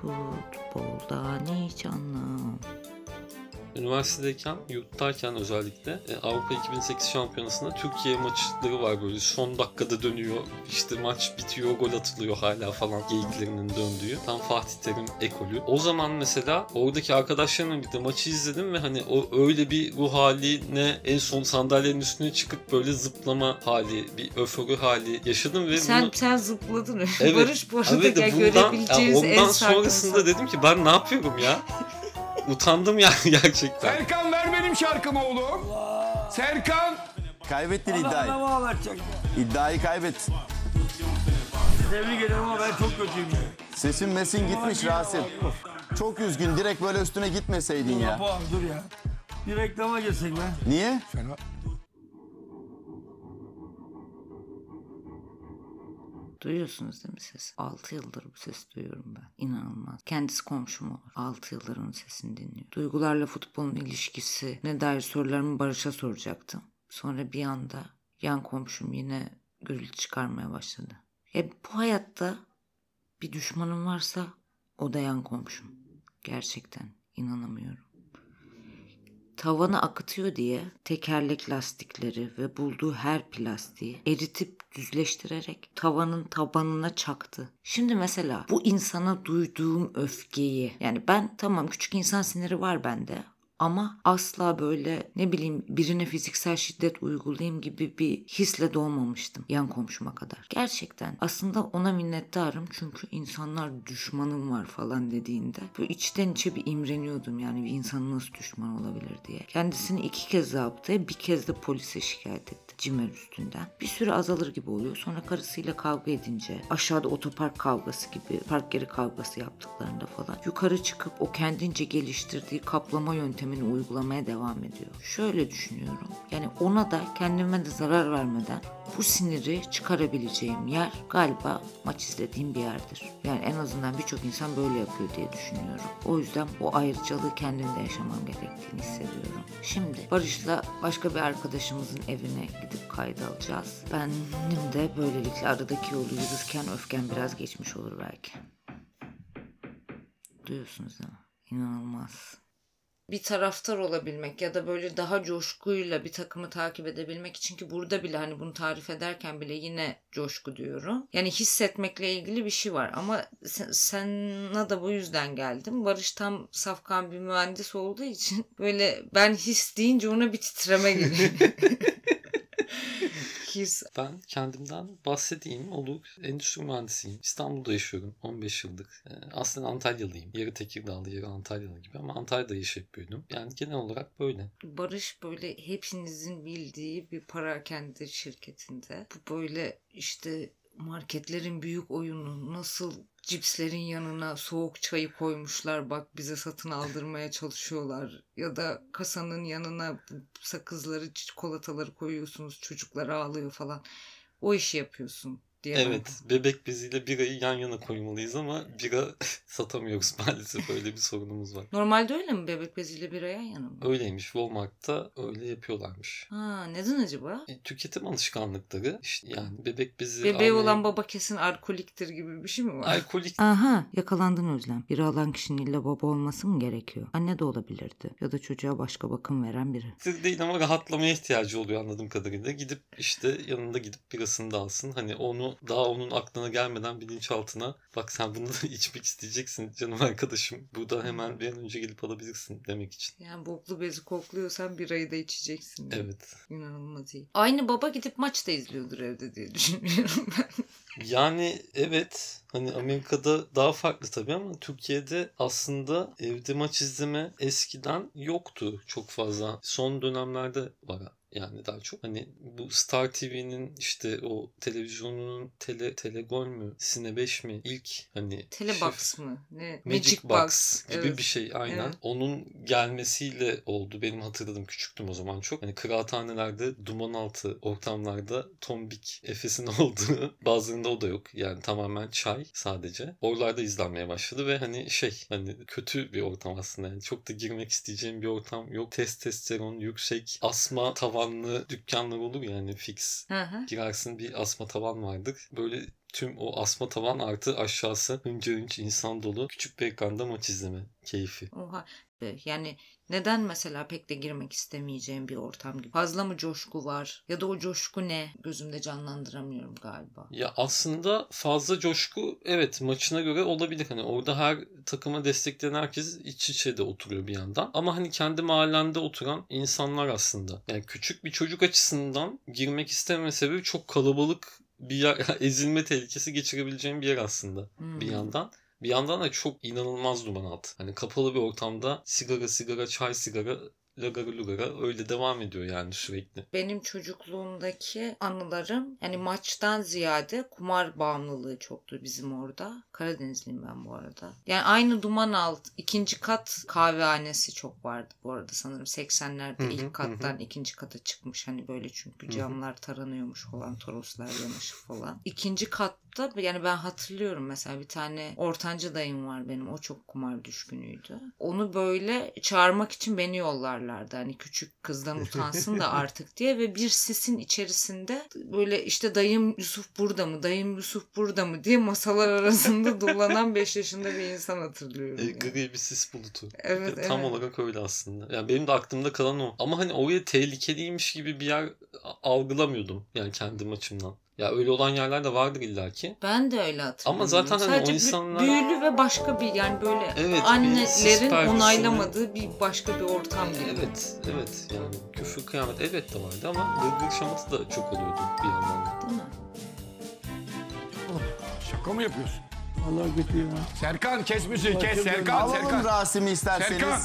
Futboldan hiç anlam. Üniversitedeyken, yurttayken özellikle e, Avrupa 2008 şampiyonasında Türkiye maçları var böyle son dakikada dönüyor. İşte maç bitiyor, gol atılıyor hala falan geyiklerinin döndüğü. Tam Fatih Terim ekolü. O zaman mesela oradaki arkadaşlarımla birlikte maçı izledim ve hani o öyle bir ruh haline en son sandalyenin üstüne çıkıp böyle zıplama hali, bir öförü hali yaşadım ve Sen bunu... sen zıpladın. Evet. Barış bu arada Evet bundan, ya görebileceğiniz en ondan sert sonrasında dedim ki ben ne yapıyorum ya? Utandım yani gerçekten. Serkan ver benim şarkımı oğlum. Serkan. Kaybettin Allah iddiayı. adamı ağlatacak. İddiayı kaybet. Tebrik ederim ama ben çok kötüyüm. ya. Sesin mesin gitmiş Rasim. Çok üzgün. Direkt böyle üstüne gitmeseydin ya. Dur ya. Bir reklama girsek be. Niye? Duyuyorsunuz değil mi ses? 6 yıldır bu sesi duyuyorum ben. İnanılmaz. Kendisi komşum olur. 6 yıldır onun sesini dinliyor. Duygularla futbolun ilişkisi ne dair sorularımı Barış'a soracaktım. Sonra bir anda yan komşum yine gürültü çıkarmaya başladı. E bu hayatta bir düşmanım varsa o da yan komşum. Gerçekten inanamıyorum tavanı akıtıyor diye tekerlek lastikleri ve bulduğu her plastiği eritip düzleştirerek tavanın tabanına çaktı. Şimdi mesela bu insana duyduğum öfkeyi yani ben tamam küçük insan siniri var bende ama asla böyle ne bileyim birine fiziksel şiddet uygulayayım gibi bir hisle doğmamıştım yan komşuma kadar. Gerçekten aslında ona minnettarım çünkü insanlar düşmanım var falan dediğinde böyle içten içe bir imreniyordum yani bir insan nasıl düşman olabilir diye. Kendisini iki kez zabıtaya bir kez de polise şikayet etti cimer üstünden. Bir süre azalır gibi oluyor sonra karısıyla kavga edince aşağıda otopark kavgası gibi park yeri kavgası yaptıklarında falan yukarı çıkıp o kendince geliştirdiği kaplama yöntemini uygulamaya devam ediyor. Şöyle düşünüyorum. Yani ona da kendime de zarar vermeden bu siniri çıkarabileceğim yer galiba maç izlediğim bir yerdir. Yani en azından birçok insan böyle yapıyor diye düşünüyorum. O yüzden o ayrıcalığı kendimde yaşamam gerektiğini hissediyorum. Şimdi Barış'la başka bir arkadaşımızın evine gidip kayda alacağız. Benim de böylelikle aradaki yolu yürürken öfkem biraz geçmiş olur belki. Duyuyorsunuz değil mi? İnanılmaz bir taraftar olabilmek ya da böyle daha coşkuyla bir takımı takip edebilmek için ki burada bile hani bunu tarif ederken bile yine coşku diyorum. Yani hissetmekle ilgili bir şey var ama sen, sana da bu yüzden geldim. Barış tam safkan bir mühendis olduğu için böyle ben his deyince ona bir titreme geliyor. his Ben kendimden bahsedeyim. Olur. Endüstri mühendisiyim. İstanbul'da yaşıyorum 15 yıllık. Ee, aslında Antalyalıyım. Yarı Tekirdağlı, yarı Antalyalı gibi ama Antalya'da yaşayıp büyüdüm. Yani genel olarak böyle. Barış böyle hepinizin bildiği bir parakende şirketinde. Bu böyle işte marketlerin büyük oyunu nasıl cipslerin yanına soğuk çayı koymuşlar bak bize satın aldırmaya çalışıyorlar. Ya da kasanın yanına sakızları çikolataları koyuyorsunuz çocuklar ağlıyor falan. O işi yapıyorsun diye Evet. Bebek beziyle birayı yan yana koymalıyız ama bira satamıyoruz maalesef. Öyle bir sorunumuz var. Normalde öyle mi bebek beziyle bir yan yana mı? Öyleymiş. Walmart'ta öyle yapıyorlarmış. Ha neden acaba? E, tüketim alışkanlıkları işte yani bebek bezi Bebeği almayı- olan baba kesin alkoliktir gibi bir şey mi var? alkolik Aha yakalandın Özlem. Biri alan kişinin illa baba olması mı gerekiyor? Anne de olabilirdi. Ya da çocuğa başka bakım veren biri. Sır değil ama rahatlamaya ihtiyacı oluyor anladığım kadarıyla. Gidip işte yanında gidip birasını da alsın. Hani onu daha onun aklına gelmeden bilinçaltına bak sen bunu da içmek isteyeceksin canım arkadaşım. Burada hemen bir an önce gelip alabilirsin demek için. Yani boklu bezi kokluyorsan birayı da içeceksin. Evet. İnanılmaz iyi. Aynı baba gidip maç da izliyordur evde diye düşünüyorum ben. Yani evet hani Amerika'da daha farklı tabii ama Türkiye'de aslında evde maç izleme eskiden yoktu çok fazla. Son dönemlerde var yani daha çok. Hani bu Star TV'nin işte o televizyonunun tele, telegol mü Sine 5 mi ilk hani Telebox mı? Ne? Magic, Box, gibi Evet. bir şey aynen. Evet. Onun gelmesiyle oldu. Benim hatırladığım küçüktüm o zaman çok. Hani kıraathanelerde duman altı ortamlarda tombik Efes'in olduğu bazılarında o da yok. Yani tamamen çay sadece. Oralarda izlenmeye başladı ve hani şey hani kötü bir ortam aslında. Yani çok da girmek isteyeceğim bir ortam yok. Testosteron yüksek asma tavanlı dükkanlar olur yani fix Hı hı. girersin bir asma tavan vardır. Böyle Tüm o asma tavan artı aşağısı hınca hınç insan dolu küçük bir ekranda maç izleme keyfi. Oha. Yani neden mesela pek de girmek istemeyeceğim bir ortam gibi? Fazla mı coşku var? Ya da o coşku ne? Gözümde canlandıramıyorum galiba. Ya aslında fazla coşku evet maçına göre olabilir. Hani orada her takıma destekleyen herkes iç içe de oturuyor bir yandan. Ama hani kendi mahallende oturan insanlar aslında. Yani küçük bir çocuk açısından girmek istememe sebebi çok kalabalık bir yer, ezilme tehlikesi geçirebileceğim bir yer aslında Hmm. bir yandan. Bir yandan da çok inanılmaz duman altı. Hani kapalı bir ortamda sigara sigara çay sigara lagara lugara öyle devam ediyor yani sürekli. Benim çocukluğumdaki anılarım yani maçtan ziyade kumar bağımlılığı çoktu bizim orada. Karadenizliyim ben bu arada. Yani aynı duman alt ikinci kat kahvehanesi çok vardı bu arada sanırım 80'lerde Hı hı, ilk kattan ikinci kata çıkmış hani böyle çünkü camlar taranıyormuş falan toroslar yanaşı falan. İkinci katta yani ben hatırlıyorum mesela bir tane ortanca dayım var benim o çok kumar düşkünüydü. Onu böyle çağırmak için beni yollarlardı hani küçük kızdan utansın da artık diye ve bir sisin içerisinde böyle işte dayım Yusuf burada mı dayım Yusuf burada mı diye masalar arasında dolanan 5 yaşında bir insan hatırlıyorum. E, yani. gri bir sis bulutu. Evet, Tam evet. olarak öyle aslında. Yani benim de aklımda kalan o. Ama hani oraya tehlikeliymiş gibi bir yer algılamıyordum. Yani kendi açımdan. Ya öyle olan yerler de vardır illaki. Ben de öyle hatırlıyorum. Ama zaten hani o Sadece bir insanlar- büyülü ve başka bir yani böyle Evet, bir annelerin perdesini- onaylamadığı bir başka bir ortam gibi. Evet, evet. Yani küfür kıyamet elbette vardı ama gırgır şamatı da çok oluyordu bir yandan da. Değil mi? Şaka mı yapıyorsun? Allah götürüyor ha. Serkan kes müziği kes Serkan Alalım Serkan. Rasim'i isterseniz. Serkan.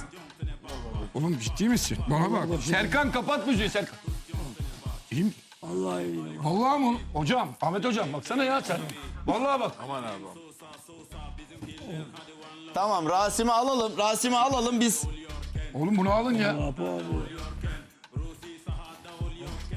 Oğlum ciddi misin? Bana bak. Serkan kapat müziği Serkan. İyi mi? Allah iyi. Vallahi mı? Hocam, Ahmet hocam baksana ya sen. Vallahi bak. Aman abi. Tamam Rasim'i alalım. Rasim'i alalım biz. Oğlum bunu alın ya. Abi abi.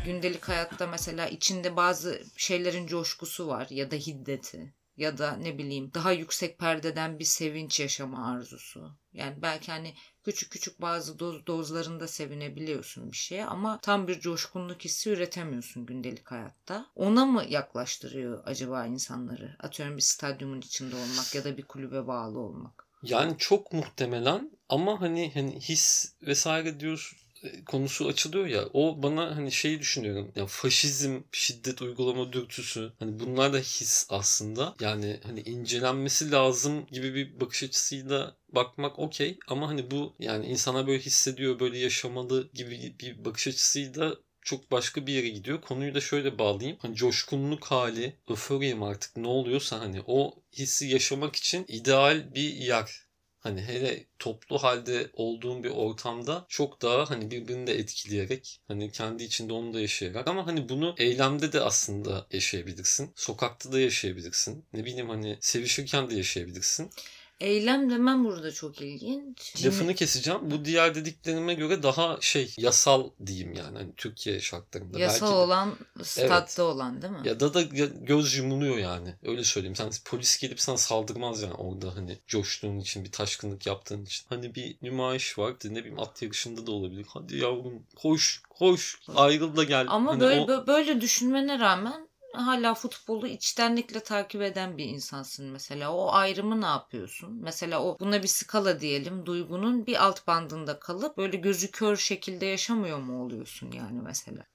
Gündelik hayatta mesela içinde bazı şeylerin coşkusu var ya da hiddeti ya da ne bileyim daha yüksek perdeden bir sevinç yaşama arzusu. Yani belki hani küçük küçük bazı doz, dozlarında sevinebiliyorsun bir şeye ama tam bir coşkunluk hissi üretemiyorsun gündelik hayatta. Ona mı yaklaştırıyor acaba insanları? Atıyorum bir stadyumun içinde olmak ya da bir kulübe bağlı olmak. Yani çok muhtemelen ama hani hani his vesaire diyor e, konusu açılıyor ya o bana hani şeyi düşünüyorum ya faşizm şiddet uygulama dürtüsü hani bunlar da his aslında yani hani incelenmesi lazım gibi bir bakış açısıyla bakmak okey ama hani bu yani insana böyle hissediyor böyle yaşamalı gibi bir bakış açısıyla çok başka bir yere gidiyor. Konuyu da şöyle bağlayayım. Hani coşkunluk hali, öforiye mi artık ne oluyorsa hani o hissi yaşamak için ideal bir yer. Hani hele toplu halde olduğun bir ortamda çok daha hani birbirini de etkileyerek hani kendi içinde onu da yaşayarak ama hani bunu eylemde de aslında yaşayabilirsin. Sokakta da yaşayabilirsin. Ne bileyim hani sevişirken de yaşayabilirsin. Eylem demem burada çok ilginç. Lafını keseceğim. Bu diğer dediklerime göre daha şey yasal diyeyim yani hani Türkiye şartlarında. Yasal Belki de- olan, statta olan değil mi? Ya da da gö- göz yumuluyor yani. Öyle söyleyeyim. Sen polis gelip sana saldırmaz yani orada hani coştuğun için bir taşkınlık yaptığın için. Hani bir nümayiş var. Ne bileyim at yarışında da olabilir. Hadi yavrum koş koş ayrıl da gel. Ama Hani böyle o- bö- böyle düşünmene rağmen hala futbolu içtenlikle takip eden bir insansın mesela. O ayrımı ne yapıyorsun? Mesela o buna bir skala diyelim. Duygunun bir alt bandında kalıp böyle gözü kör şekilde yaşamıyor mu oluyorsun yani mesela?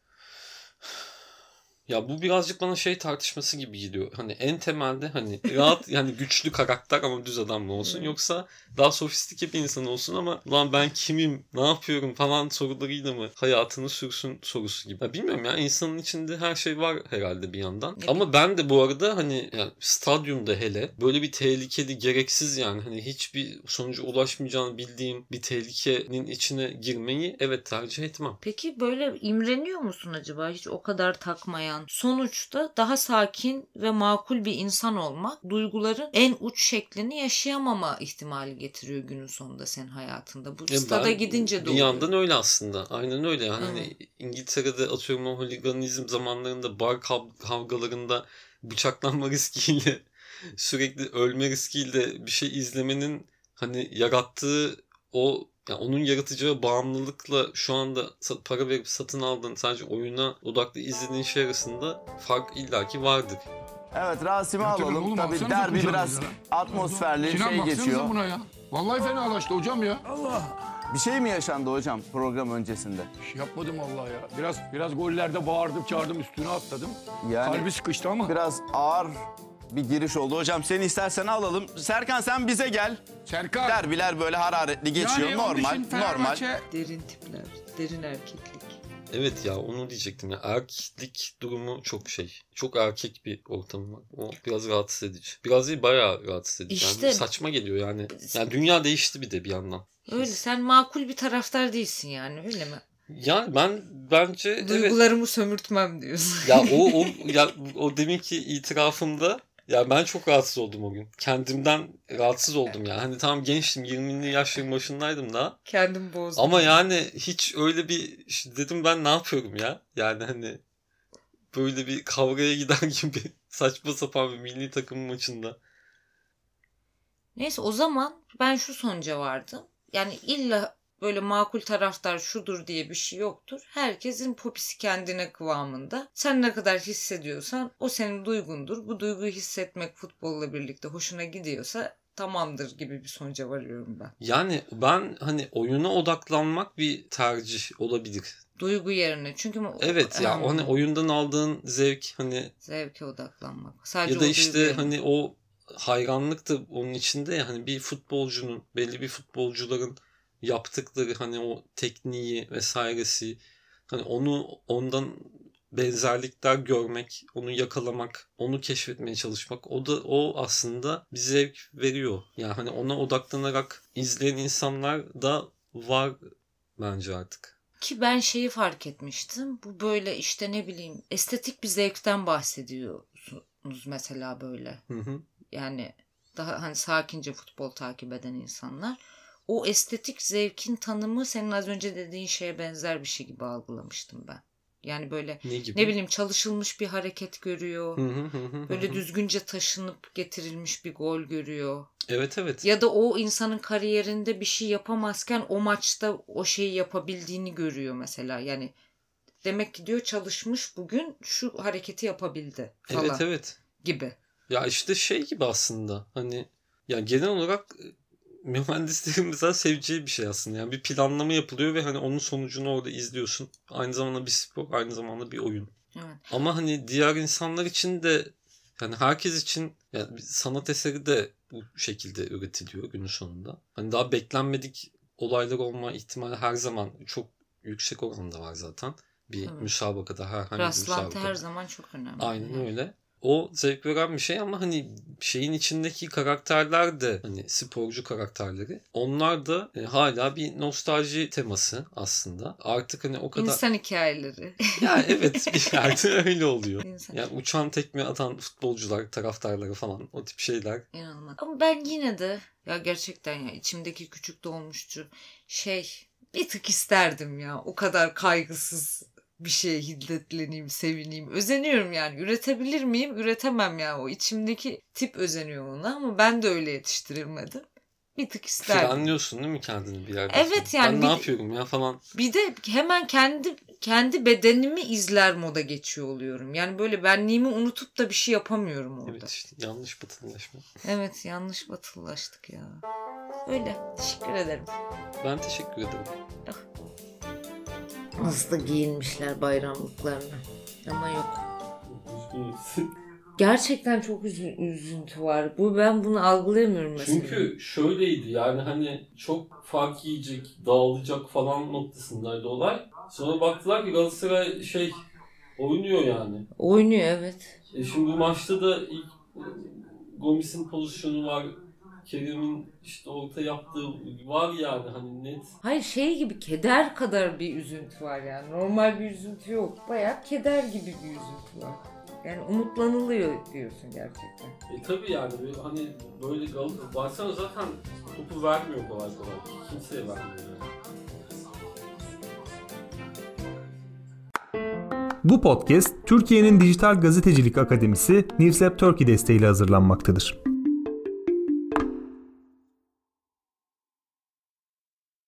Ya bu birazcık bana şey tartışması gibi geliyor. Hani en temelde hani rahat yani güçlü karakter ama düz adam mı olsun yoksa daha sofistike bir insan olsun ama lan ben kimim ne yapıyorum falan sorularıyla mı hayatını sürsün sorusu gibi. Ya bilmiyorum ya insanın içinde her şey var herhalde bir yandan. Ama ben de bu arada hani yani stadyumda hele böyle bir tehlikeli gereksiz yani hani hiçbir sonuca ulaşmayacağını bildiğim bir tehlikenin içine girmeyi evet tercih etmem. Peki böyle imreniyor musun acaba hiç o kadar takmayan? Sonuçta daha sakin ve makul bir insan olmak duyguların en uç şeklini yaşayamama ihtimali getiriyor günün sonunda senin hayatında. Bu Ya stada ben gidince de bir oluyor. yandan öyle aslında. Aynen öyle yani. Hani İngiltere'de atıyorum o holiganizm zamanlarında bar kav- kavgalarında bıçaklanma riskiyle sürekli ölme riskiyle bir şey izlemenin hani yarattığı o yani onun yaratacağı bağımlılıkla şu anda para verip satın aldığın sadece oyuna odaklı izlediğin şey arasında fark illaki vardır. Evet Rasim'i alalım. oğlum, Tabii derbi biraz ya. atmosferli Sinan şey geçiyor. buna ya. Vallahi fenalaştı hocam ya. Bir şey mi yaşandı hocam program öncesinde? Şey yapmadım vallahi ya. Biraz biraz gollerde bağırdım, çağırdım, üstüne atladım. Yani Kalbi sıkıştı ama. biraz ağır bir giriş oldu. Hocam seni istersen alalım. Serkan sen bize gel. Serkan. Derbiler böyle hararetli geçiyor. yani normal, normal. Derin tipler, derin erkeklik. Evet ya onu diyecektim ya. Erkeklik durumu çok şey. Çok erkek bir ortam var. O biraz rahatsız edici. Biraz değil bayağı rahatsız edici. İşte- Yani saçma geliyor yani. Yani dünya değişti bir de bir yandan. Öyle sen makul bir taraftar değilsin yani öyle mi? Yani ben bence evet. Duygularımı sömürtmem diyorsun. Ya o o ya o deminki itirafımda ya ben çok rahatsız oldum o gün. Kendimden rahatsız oldum ya. Hani tamam gençtim 20'li yaşların başındaydım daha. Kendim bozdum. Ama yani hiç öyle bir işte dedim ben ne yapıyorum ya? Yani hani böyle bir kavgaya gider gibi saçma sapan bir milli takım maçında. Neyse o zaman ben şu sonuca vardım. Yani illa böyle makul taraftar şudur diye bir şey yoktur. Herkesin popisi kendine kıvamında. Sen ne kadar hissediyorsan o senin duygundur. Bu duyguyu hissetmek futbolla birlikte hoşuna gidiyorsa tamamdır gibi bir sonuca varıyorum ben. Yani ben hani oyuna odaklanmak bir tercih olabilir. Duygu yerine. Çünkü Evet ya o hani oyundan aldığın zevk hani zevke odaklanmak. Sadece ya da işte yerine. hani o hayranlık da onun içinde ya hani bir futbolcunun belli bir futbolcuların yaptıkları hani o tekniği vesairesi hani onu ondan benzerlikler görmek, onu yakalamak, onu keşfetmeye çalışmak o da o aslında bir zevk veriyor. Yani hani ona odaklanarak izleyen insanlar da var bence artık. Ki ben şeyi fark etmiştim. Bu böyle işte ne bileyim estetik bir zevkten bahsediyorsunuz mesela böyle. Hı hı. Yani daha hani sakince futbol takip eden insanlar. O estetik zevkin tanımı senin az önce dediğin şeye benzer bir şey gibi algılamıştım ben. Yani böyle Ne gibi? ne bileyim çalışılmış bir hareket görüyor. Böyle düzgünce taşınıp getirilmiş bir gol görüyor. Evet evet. Ya da o insanın kariyerinde bir şey yapamazken o maçta o şeyi yapabildiğini görüyor mesela. Yani demek ki diyor çalışmış bugün şu hareketi yapabildi falan Evet evet. gibi. Ya işte şey gibi aslında hani ya genel olarak mühendislerin mesela seveceği bir şey aslında. Yani bir planlama yapılıyor ve hani onun sonucunu orada izliyorsun. Aynı zamanda bir spor, aynı zamanda bir oyun. Evet. Ama hani diğer insanlar için de yani herkes için yani sanat eseri de bu şekilde üretiliyor günün sonunda. Hani daha beklenmedik olaylar olma ihtimali her zaman çok yüksek oranda var zaten. Bir Evet. müsabakada herhangi bir Rastlantı müsabakada. her zaman çok önemli. Aynen öyle. O zevk veren bir şey ama hani şeyin içindeki karakterler de hani sporcu karakterleri onlar da e, hala bir nostalji teması aslında. Artık hani o kadar İnsan hikayeleri. ya evet bir yerde öyle oluyor. İnsan. Yani uçan tekme atan futbolcular, taraftarları falan o tip şeyler. İnanılmaz. Ama ben yine de ya gerçekten ya içimdeki küçük dolmuşçu şey bir tık isterdim ya. O kadar kaygısız bir şeye hiddetleneyim, sevineyim. Özeniyorum yani. Üretebilir miyim? Üretemem ya. O içimdeki tip özeniyor ona ama ben de öyle yetiştirilmedim. Bir tık isterdim. Frenliyorsun değil mi kendini bir yerde? Evet yani Ben bir- ne yapıyorum ya falan. Bir de hemen kendi kendi bedenimi izler moda geçiyor oluyorum. Yani böyle benliğimi unutup da bir şey yapamıyorum orada. Evet işte yanlış batılılaşma. Evet yanlış batılılaştık ya. Öyle. Teşekkür ederim. Ben teşekkür ederim. Nasıl da giyinmişler bayramlıklarını. Ama yok. Gerçekten çok üzü- üzüntü var. Bu ben bunu algılayamıyorum mesela. Çünkü şöyleydi yani hani çok fark yiyecek, dağılacak falan noktasındaydı olay. Sonra baktılar ki Galatasaray şey oynuyor yani. oynuyor evet. E şimdi bu maçta da ilk e, Gomis'in pozisyonu var. Kerem'in işte orta yaptığı var yani hani net. Hayır şey gibi keder kadar bir üzüntü var yani. Normal bir üzüntü yok. Bayağı keder gibi bir üzüntü var. Yani umutlanılıyor diyorsun gerçekten. E tabi yani böyle hani böyle gal baksana zaten topu vermiyor kolay kolay. Kimseye vermiyor yani. Bu podcast Türkiye'nin Dijital Gazetecilik Akademisi Newsep Turkey desteğiyle hazırlanmaktadır.